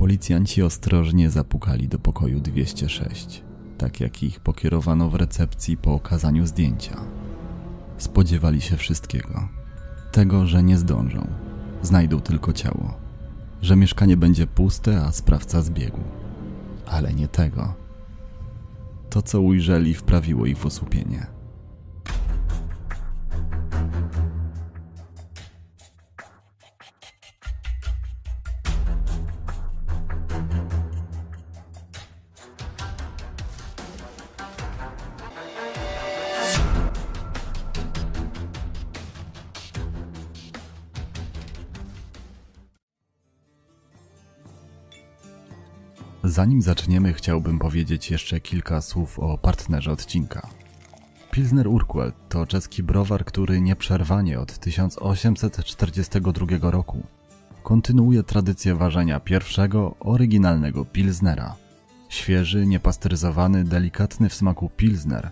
Policjanci ostrożnie zapukali do pokoju 206, tak jak ich pokierowano w recepcji po okazaniu zdjęcia. Spodziewali się wszystkiego. Tego, że nie zdążą. Znajdą tylko ciało. Że mieszkanie będzie puste, a sprawca zbiegł. Ale nie tego. To, co ujrzeli, wprawiło ich w osłupienie. Zanim zaczniemy, chciałbym powiedzieć jeszcze kilka słów o partnerze odcinka. Pilsner Urquell to czeski browar, który nieprzerwanie od 1842 roku kontynuuje tradycję ważenia pierwszego, oryginalnego Pilsnera. Świeży, niepasteryzowany, delikatny w smaku Pilsner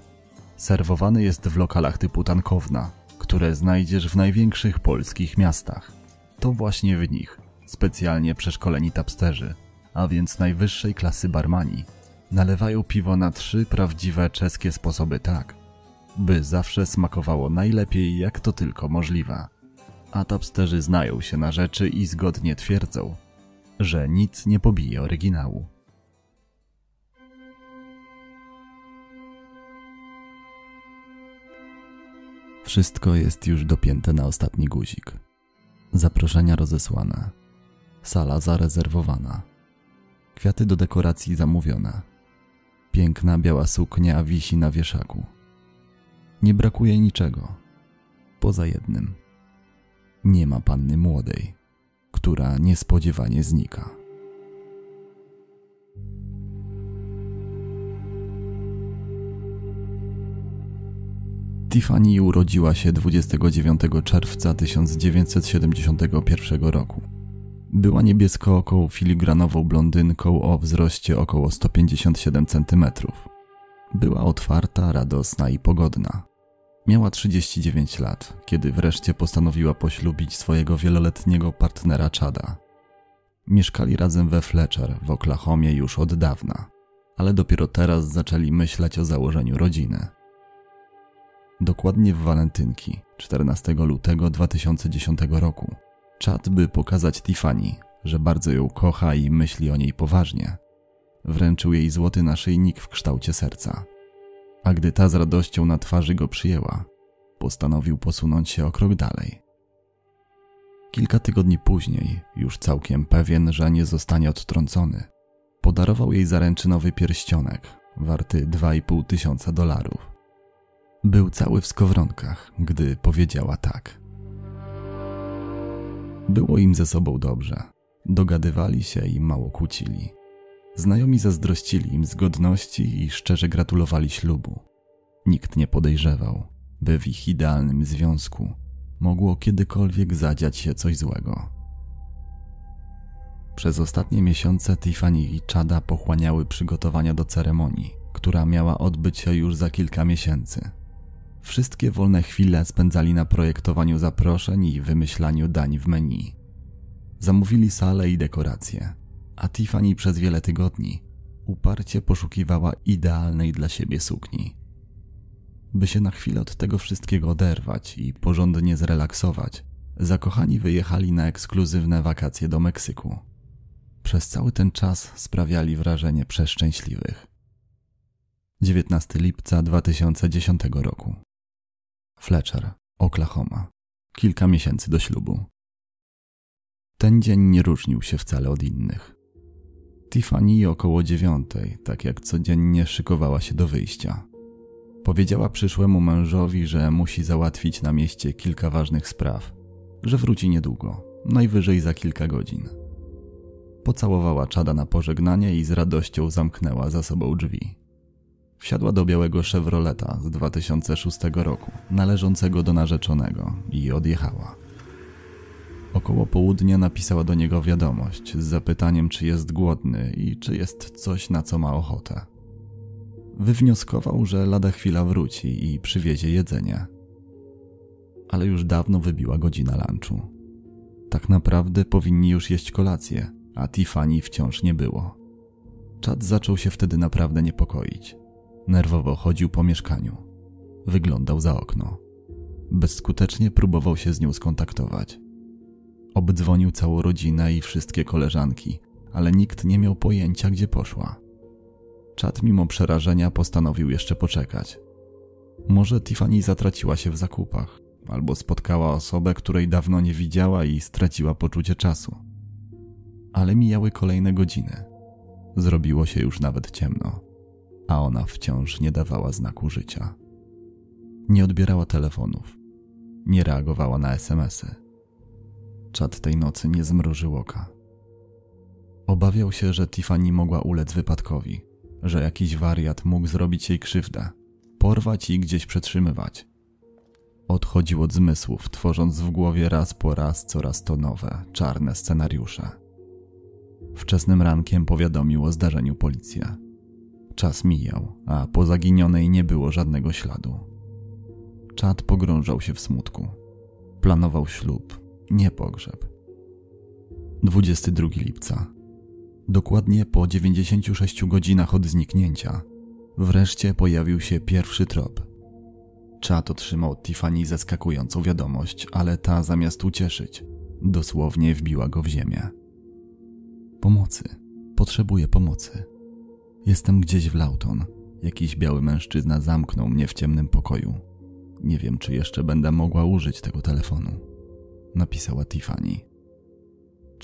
serwowany jest w lokalach typu tankowna, które znajdziesz w największych polskich miastach. To właśnie w nich specjalnie przeszkoleni tapsterzy – a więc najwyższej klasy barmani, nalewają piwo na trzy prawdziwe czeskie sposoby tak, by zawsze smakowało najlepiej jak to tylko możliwe. A tapsterzy znają się na rzeczy i zgodnie twierdzą, że nic nie pobije oryginału. Wszystko jest już dopięte na ostatni guzik. Zaproszenia rozesłane. Sala zarezerwowana. Kwiaty do dekoracji zamówione. Piękna biała suknia wisi na wieszaku. Nie brakuje niczego. Poza jednym. Nie ma panny młodej, która niespodziewanie znika. Tiffany urodziła się 29 czerwca 1971 roku. Była niebiesko-oką filigranową blondynką o wzroście około 157 cm. Była otwarta, radosna i pogodna. Miała 39 lat, kiedy wreszcie postanowiła poślubić swojego wieloletniego partnera Chada. Mieszkali razem we Fletcher w Oklahomie już od dawna, ale dopiero teraz zaczęli myśleć o założeniu rodziny. Dokładnie w walentynki, 14 lutego 2010 roku, Chad, by pokazać Tiffany, że bardzo ją kocha i myśli o niej poważnie. Wręczył jej złoty naszyjnik w kształcie serca. A gdy ta z radością na twarzy go przyjęła, postanowił posunąć się o krok dalej. Kilka tygodni później, już całkiem pewien, że nie zostanie odtrącony, podarował jej zaręczynowy pierścionek, warty 2,5 tysiąca dolarów. Był cały w skowronkach, gdy powiedziała tak. Było im ze sobą dobrze. Dogadywali się i mało kłócili. Znajomi zazdrościli im zgodności i szczerze gratulowali ślubu. Nikt nie podejrzewał, by w ich idealnym związku mogło kiedykolwiek zadziać się coś złego. Przez ostatnie miesiące Tiffany i Chada pochłaniały przygotowania do ceremonii, która miała odbyć się już za kilka miesięcy. Wszystkie wolne chwile spędzali na projektowaniu zaproszeń i wymyślaniu dań w menu. Zamówili salę i dekoracje, a Tiffany przez wiele tygodni uparcie poszukiwała idealnej dla siebie sukni. By się na chwilę od tego wszystkiego oderwać i porządnie zrelaksować, zakochani wyjechali na ekskluzywne wakacje do Meksyku. Przez cały ten czas sprawiali wrażenie przeszczęśliwych. 19 lipca 2010 roku. Fletcher, Oklahoma. Kilka miesięcy do ślubu. Ten dzień nie różnił się wcale od innych. Tiffany około dziewiątej, tak jak codziennie szykowała się do wyjścia. Powiedziała przyszłemu mężowi, że musi załatwić na mieście kilka ważnych spraw, że wróci niedługo, najwyżej za kilka godzin. Pocałowała czada na pożegnanie i z radością zamknęła za sobą drzwi. Wsiadła do białego Chevroleta z 2006 roku, należącego do narzeczonego, i odjechała. Około południa napisała do niego wiadomość z zapytaniem, czy jest głodny i czy jest coś, na co ma ochotę. Wywnioskował, że lada chwila wróci i przywiezie jedzenie. Ale już dawno wybiła godzina lunchu. Tak naprawdę powinni już jeść kolację, a Tiffany wciąż nie było. Chad zaczął się wtedy naprawdę niepokoić. Nerwowo chodził po mieszkaniu. Wyglądał za okno. Bezskutecznie próbował się z nią skontaktować. Obdzwonił całą rodzinę i wszystkie koleżanki, ale nikt nie miał pojęcia, gdzie poszła. Czad mimo przerażenia postanowił jeszcze poczekać. Może Tiffany zatraciła się w zakupach, albo spotkała osobę, której dawno nie widziała i straciła poczucie czasu. Ale mijały kolejne godziny. Zrobiło się już nawet ciemno, a ona wciąż nie dawała znaku życia. Nie odbierała telefonów, nie reagowała na SMSy. Czad tej nocy nie zmrużył oka. Obawiał się, że Tiffany mogła ulec wypadkowi, że jakiś wariat mógł zrobić jej krzywdę, porwać i gdzieś przetrzymywać. Odchodził od zmysłów, tworząc w głowie raz po raz coraz to nowe, czarne scenariusze. Wczesnym rankiem powiadomił o zdarzeniu policję. Czas mijał, a po zaginionej nie było żadnego śladu. Czad pogrążał się w smutku. Planował ślub, nie pogrzeb. 22 lipca. Dokładnie po 96 godzinach od zniknięcia, wreszcie pojawił się pierwszy trop. Czad otrzymał od Tiffany zaskakującą wiadomość, ale ta zamiast ucieszyć, dosłownie wbiła go w ziemię. Pomocy. Potrzebuję pomocy. Jestem gdzieś w Lauton. Jakiś biały mężczyzna zamknął mnie w ciemnym pokoju. Nie wiem, czy jeszcze będę mogła użyć tego telefonu. Napisała Tiffany.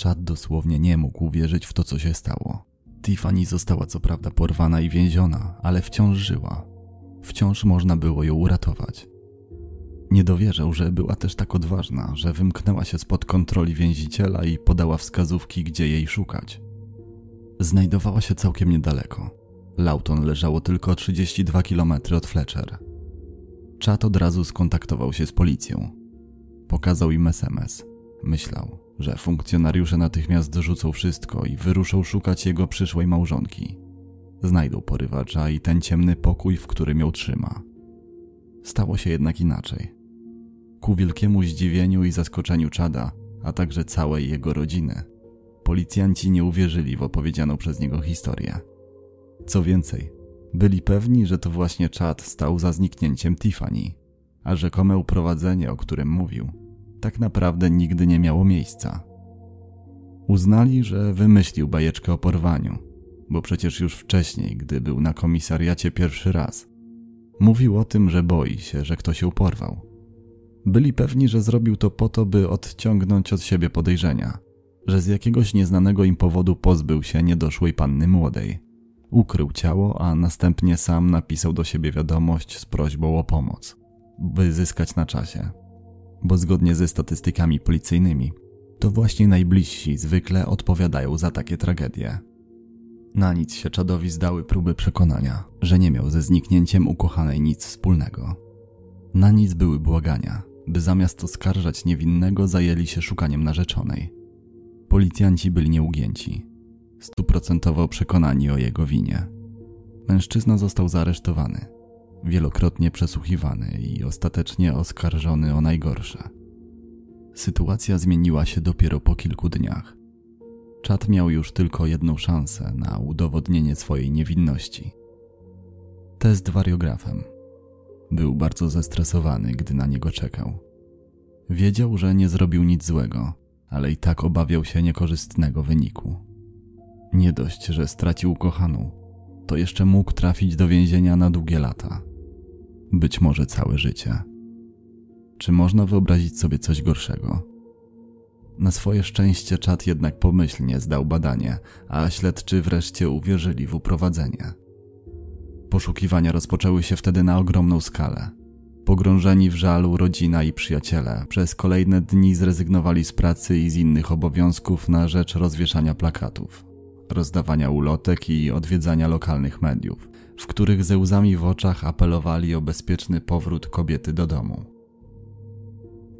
Chad dosłownie nie mógł uwierzyć w to, co się stało. Tiffany została co prawda porwana i więziona, ale wciąż żyła. Wciąż można było ją uratować. Nie dowierzał, że była też tak odważna, że wymknęła się spod kontroli więziciela i podała wskazówki, gdzie jej szukać. Znajdowała się całkiem niedaleko. Lawton leżało tylko 32 km od Fletcher. Czat od razu skontaktował się z policją. Pokazał im SMS. Myślał, że funkcjonariusze natychmiast rzucą wszystko i wyruszą szukać jego przyszłej małżonki. Znajdą porywacza i ten ciemny pokój, w którym ją trzyma. Stało się jednak inaczej. Ku wielkiemu zdziwieniu i zaskoczeniu Czada, a także całej jego rodziny, policjanci nie uwierzyli w opowiedzianą przez niego historię. Co więcej, byli pewni, że to właśnie Czad stał za zniknięciem Tiffany, a rzekome uprowadzenie, o którym mówił, tak naprawdę nigdy nie miało miejsca. Uznali, że wymyślił bajeczkę o porwaniu, bo przecież już wcześniej, gdy był na komisariacie pierwszy raz, mówił o tym, że boi się, że ktoś ją porwał. Byli pewni, że zrobił to po to, by odciągnąć od siebie podejrzenia, że z jakiegoś nieznanego im powodu pozbył się niedoszłej panny młodej. Ukrył ciało, a następnie sam napisał do siebie wiadomość z prośbą o pomoc, by zyskać na czasie. Bo zgodnie ze statystykami policyjnymi, to właśnie najbliżsi zwykle odpowiadają za takie tragedie. Na nic się Czadowi zdały próby przekonania, że nie miał ze zniknięciem ukochanej nic wspólnego. Na nic były błagania, by zamiast oskarżać niewinnego zajęli się szukaniem narzeczonej. Policjanci byli nieugięci, stuprocentowo przekonani o jego winie. Mężczyzna został zaaresztowany, wielokrotnie przesłuchiwany i ostatecznie oskarżony o najgorsze. Sytuacja zmieniła się dopiero po kilku dniach. Czad miał już tylko jedną szansę na udowodnienie swojej niewinności. Test wariografem. Był bardzo zestresowany, gdy na niego czekał. Wiedział, że nie zrobił nic złego, ale i tak obawiał się niekorzystnego wyniku. Nie dość, że stracił kochaną, to jeszcze mógł trafić do więzienia na długie lata. Być może całe życie. Czy można wyobrazić sobie coś gorszego? Na swoje szczęście czat jednak pomyślnie zdał badanie, a śledczy wreszcie uwierzyli w uprowadzenie. Poszukiwania rozpoczęły się wtedy na ogromną skalę. Pogrążeni w żalu rodzina i przyjaciele przez kolejne dni zrezygnowali z pracy i z innych obowiązków na rzecz rozwieszania plakatów, rozdawania ulotek i odwiedzania lokalnych mediów, w których ze łzami w oczach apelowali o bezpieczny powrót kobiety do domu.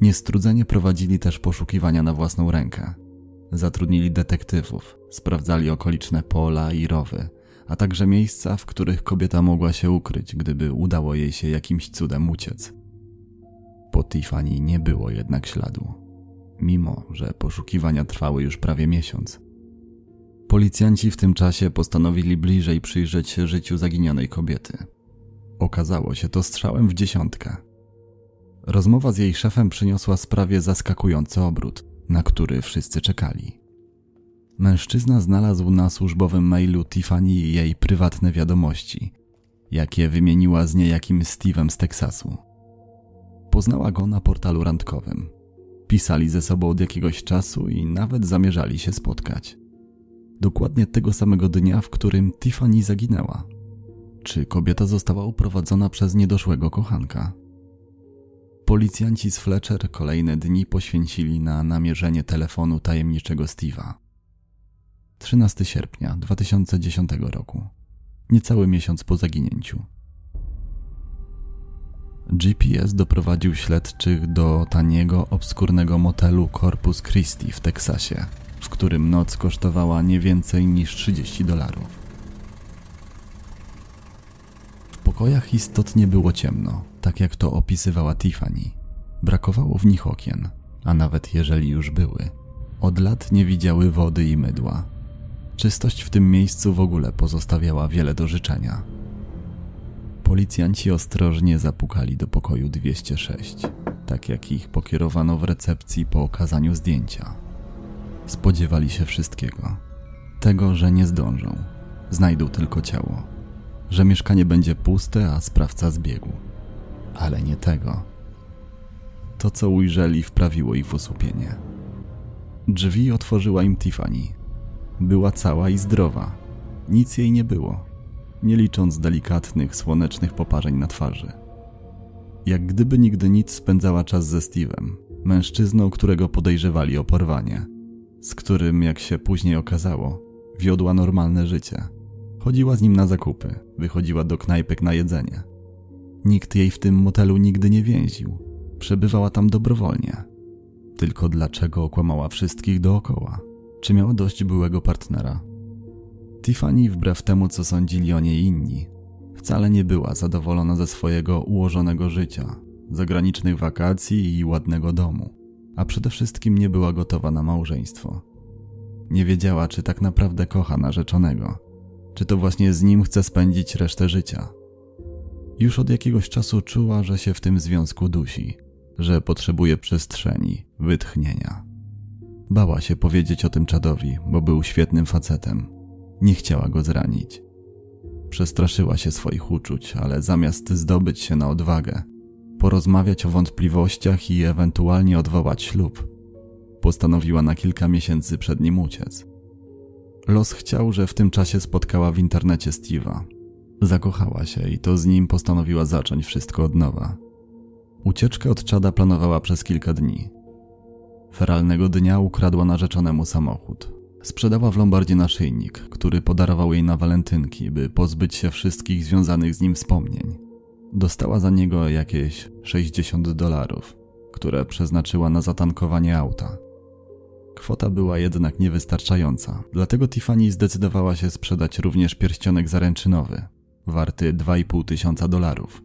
Niestrudzenie prowadzili też poszukiwania na własną rękę. Zatrudnili detektywów, sprawdzali okoliczne pola i rowy, a także miejsca, w których kobieta mogła się ukryć, gdyby udało jej się jakimś cudem uciec. Po Tiffany nie było jednak śladu, mimo że poszukiwania trwały już prawie miesiąc. Policjanci w tym czasie postanowili bliżej przyjrzeć się życiu zaginionej kobiety. Okazało się to strzałem w dziesiątkę. Rozmowa z jej szefem przyniosła sprawie zaskakujący obrót, na który wszyscy czekali. Mężczyzna znalazł na służbowym mailu Tiffany jej prywatne wiadomości, jakie wymieniła z niejakim Steve'em z Teksasu. Poznała go na portalu randkowym. Pisali ze sobą od jakiegoś czasu i nawet zamierzali się spotkać. Dokładnie tego samego dnia, w którym Tiffany zaginęła. Czy kobieta została uprowadzona przez niedoszłego kochanka? Policjanci z Fletcher kolejne dni poświęcili na namierzenie telefonu tajemniczego Steve'a. 13 sierpnia 2010 roku, niecały miesiąc po zaginięciu. GPS doprowadził śledczych do taniego, obskurnego motelu Corpus Christi w Teksasie, w którym noc kosztowała nie więcej niż 30 dolarów. W pokojach istotnie było ciemno, tak jak to opisywała Tiffany. Brakowało w nich okien, a nawet jeżeli już były, od lat nie widziały wody i mydła. Czystość w tym miejscu w ogóle pozostawiała wiele do życzenia. Policjanci ostrożnie zapukali do pokoju 206, tak jak ich pokierowano w recepcji po okazaniu zdjęcia. Spodziewali się wszystkiego. Tego, że nie zdążą, znajdą tylko ciało, że mieszkanie będzie puste, a sprawca zbiegł. Ale nie tego. To, co ujrzeli, wprawiło ich w osłupienie. Drzwi otworzyła im Tiffany. Była cała i zdrowa. Nic jej nie było nie licząc delikatnych, słonecznych poparzeń na twarzy. Jak gdyby nigdy nic spędzała czas ze Steve'em, mężczyzną, którego podejrzewali o porwanie, z którym, jak się później okazało, wiodła normalne życie. Chodziła z nim na zakupy, wychodziła do knajpek na jedzenie. Nikt jej w tym motelu nigdy nie więził. Przebywała tam dobrowolnie. Tylko dlaczego okłamała wszystkich dookoła? Czy miała dość byłego partnera? Tiffany, wbrew temu co sądzili o niej inni, wcale nie była zadowolona ze swojego ułożonego życia, zagranicznych wakacji i ładnego domu, a przede wszystkim nie była gotowa na małżeństwo. Nie wiedziała, czy tak naprawdę kocha narzeczonego, czy to właśnie z nim chce spędzić resztę życia. Już od jakiegoś czasu czuła, że się w tym związku dusi, że potrzebuje przestrzeni, wytchnienia. Bała się powiedzieć o tym czadowi, bo był świetnym facetem, nie chciała go zranić. Przestraszyła się swoich uczuć, ale zamiast zdobyć się na odwagę, porozmawiać o wątpliwościach i ewentualnie odwołać ślub, postanowiła na kilka miesięcy przed nim uciec. Los chciał, że w tym czasie spotkała w internecie Steve'a. Zakochała się i to z nim postanowiła zacząć wszystko od nowa. Ucieczkę od czada planowała przez kilka dni. Feralnego dnia ukradła narzeczonemu samochód, Sprzedała w Lombardzie naszyjnik, który podarował jej na walentynki, by pozbyć się wszystkich związanych z nim wspomnień. Dostała za niego jakieś 60 dolarów, które przeznaczyła na zatankowanie auta. Kwota była jednak niewystarczająca, dlatego Tiffany zdecydowała się sprzedać również pierścionek zaręczynowy, warty 2,5 tysiąca dolarów.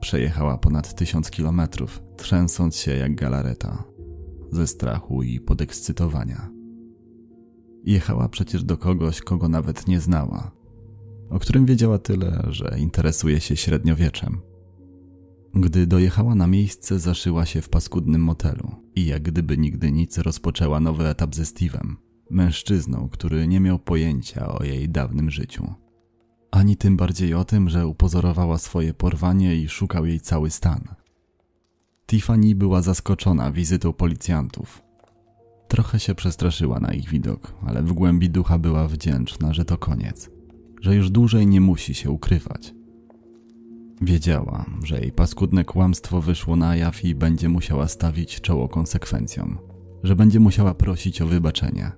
Przejechała ponad tysiąc kilometrów, trzęsąc się jak galareta, ze strachu i podekscytowania. Jechała przecież do kogoś, kogo nawet nie znała, o którym wiedziała tyle, że interesuje się średniowieczem. Gdy dojechała na miejsce, zaszyła się w paskudnym motelu i jak gdyby nigdy nic rozpoczęła nowy etap ze Steve'em, mężczyzną, który nie miał pojęcia o jej dawnym życiu. Ani tym bardziej o tym, że upozorowała swoje porwanie i szukał jej cały stan. Tiffany była zaskoczona wizytą policjantów, Trochę się przestraszyła na ich widok, ale w głębi ducha była wdzięczna, że to koniec, że już dłużej nie musi się ukrywać. Wiedziała, że jej paskudne kłamstwo wyszło na jaw i będzie musiała stawić czoło konsekwencjom, że będzie musiała prosić o wybaczenie,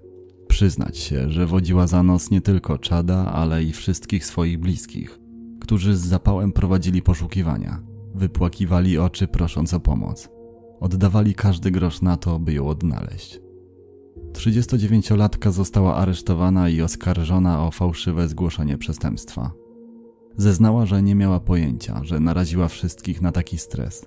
przyznać się, że wodziła za nos nie tylko czada, ale i wszystkich swoich bliskich, którzy z zapałem prowadzili poszukiwania, wypłakiwali oczy prosząc o pomoc, oddawali każdy grosz na to, by ją odnaleźć. 39-latka została aresztowana i oskarżona o fałszywe zgłoszenie przestępstwa. Zeznała, że nie miała pojęcia, że naraziła wszystkich na taki stres.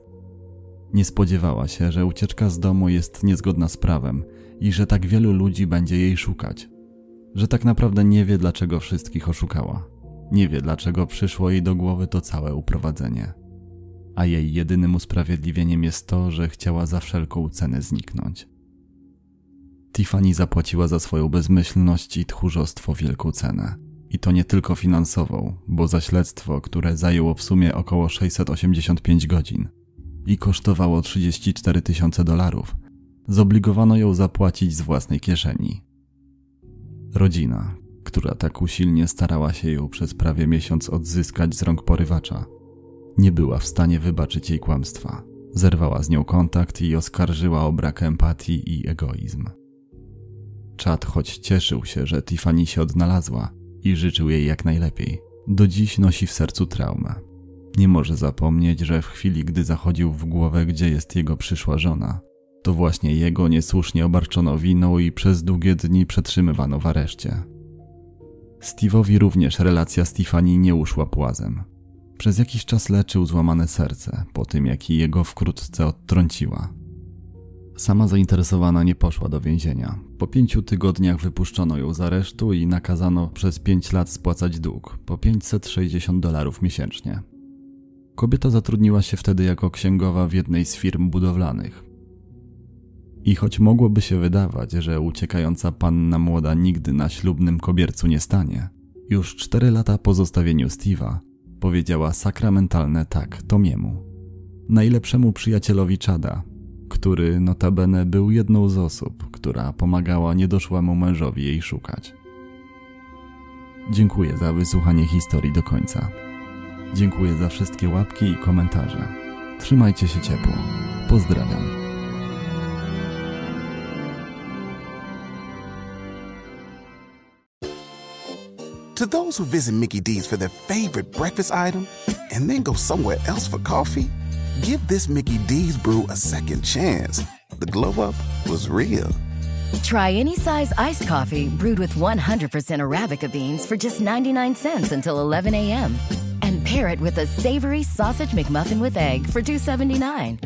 Nie spodziewała się, że ucieczka z domu jest niezgodna z prawem i że tak wielu ludzi będzie jej szukać. że tak naprawdę nie wie, dlaczego wszystkich oszukała. Nie wie, dlaczego przyszło jej do głowy to całe uprowadzenie. A jej jedynym usprawiedliwieniem jest to, że chciała za wszelką cenę zniknąć. Tiffany zapłaciła za swoją bezmyślność i tchórzostwo wielką cenę. I to nie tylko finansową, bo za śledztwo, które zajęło w sumie około 685 godzin i kosztowało 34 tysiące dolarów, zobligowano ją zapłacić z własnej kieszeni. Rodzina, która tak usilnie starała się ją przez prawie miesiąc odzyskać z rąk porywacza, nie była w stanie wybaczyć jej kłamstwa. Zerwała z nią kontakt i oskarżyła o brak empatii i egoizm. Chad, choć cieszył się, że Tiffany się odnalazła i życzył jej jak najlepiej, do dziś nosi w sercu traumę. Nie może zapomnieć, że w chwili, gdy zachodził w głowę, gdzie jest jego przyszła żona, to właśnie jego niesłusznie obarczono winą i przez długie dni przetrzymywano w areszcie. Steve'owi również relacja z Tiffany nie uszła płazem. Przez jakiś czas leczył złamane serce, po tym jak jego wkrótce odtrąciła. Sama zainteresowana nie poszła do więzienia. Po pięciu tygodniach wypuszczono ją z aresztu i nakazano przez pięć lat spłacać dług, po 560 dolarów miesięcznie. Kobieta zatrudniła się wtedy jako księgowa w jednej z firm budowlanych. I choć mogłoby się wydawać, że uciekająca panna młoda nigdy na ślubnym kobiercu nie stanie, już cztery lata po zostawieniu Steve'a powiedziała sakramentalne tak Tomiemu, najlepszemu przyjacielowi Chada, który notabene był jedną z osób, która pomagała niedoszłemu mężowi jej szukać. Dziękuję za wysłuchanie historii do końca. Dziękuję za wszystkie łapki i komentarze. Trzymajcie się ciepło. Pozdrawiam. To those who visit Mickey D's for their favorite breakfast item and then go somewhere else for coffee, give this Mickey D's brew a second chance. The glow up was real. Try any size iced coffee brewed with 100% Arabica beans for just 99 cents until 11 a.m. And pair it with a savory sausage McMuffin with egg for $2.79.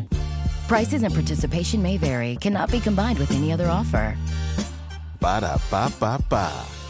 Prices and participation may vary, cannot be combined with any other offer. Ba da ba ba ba.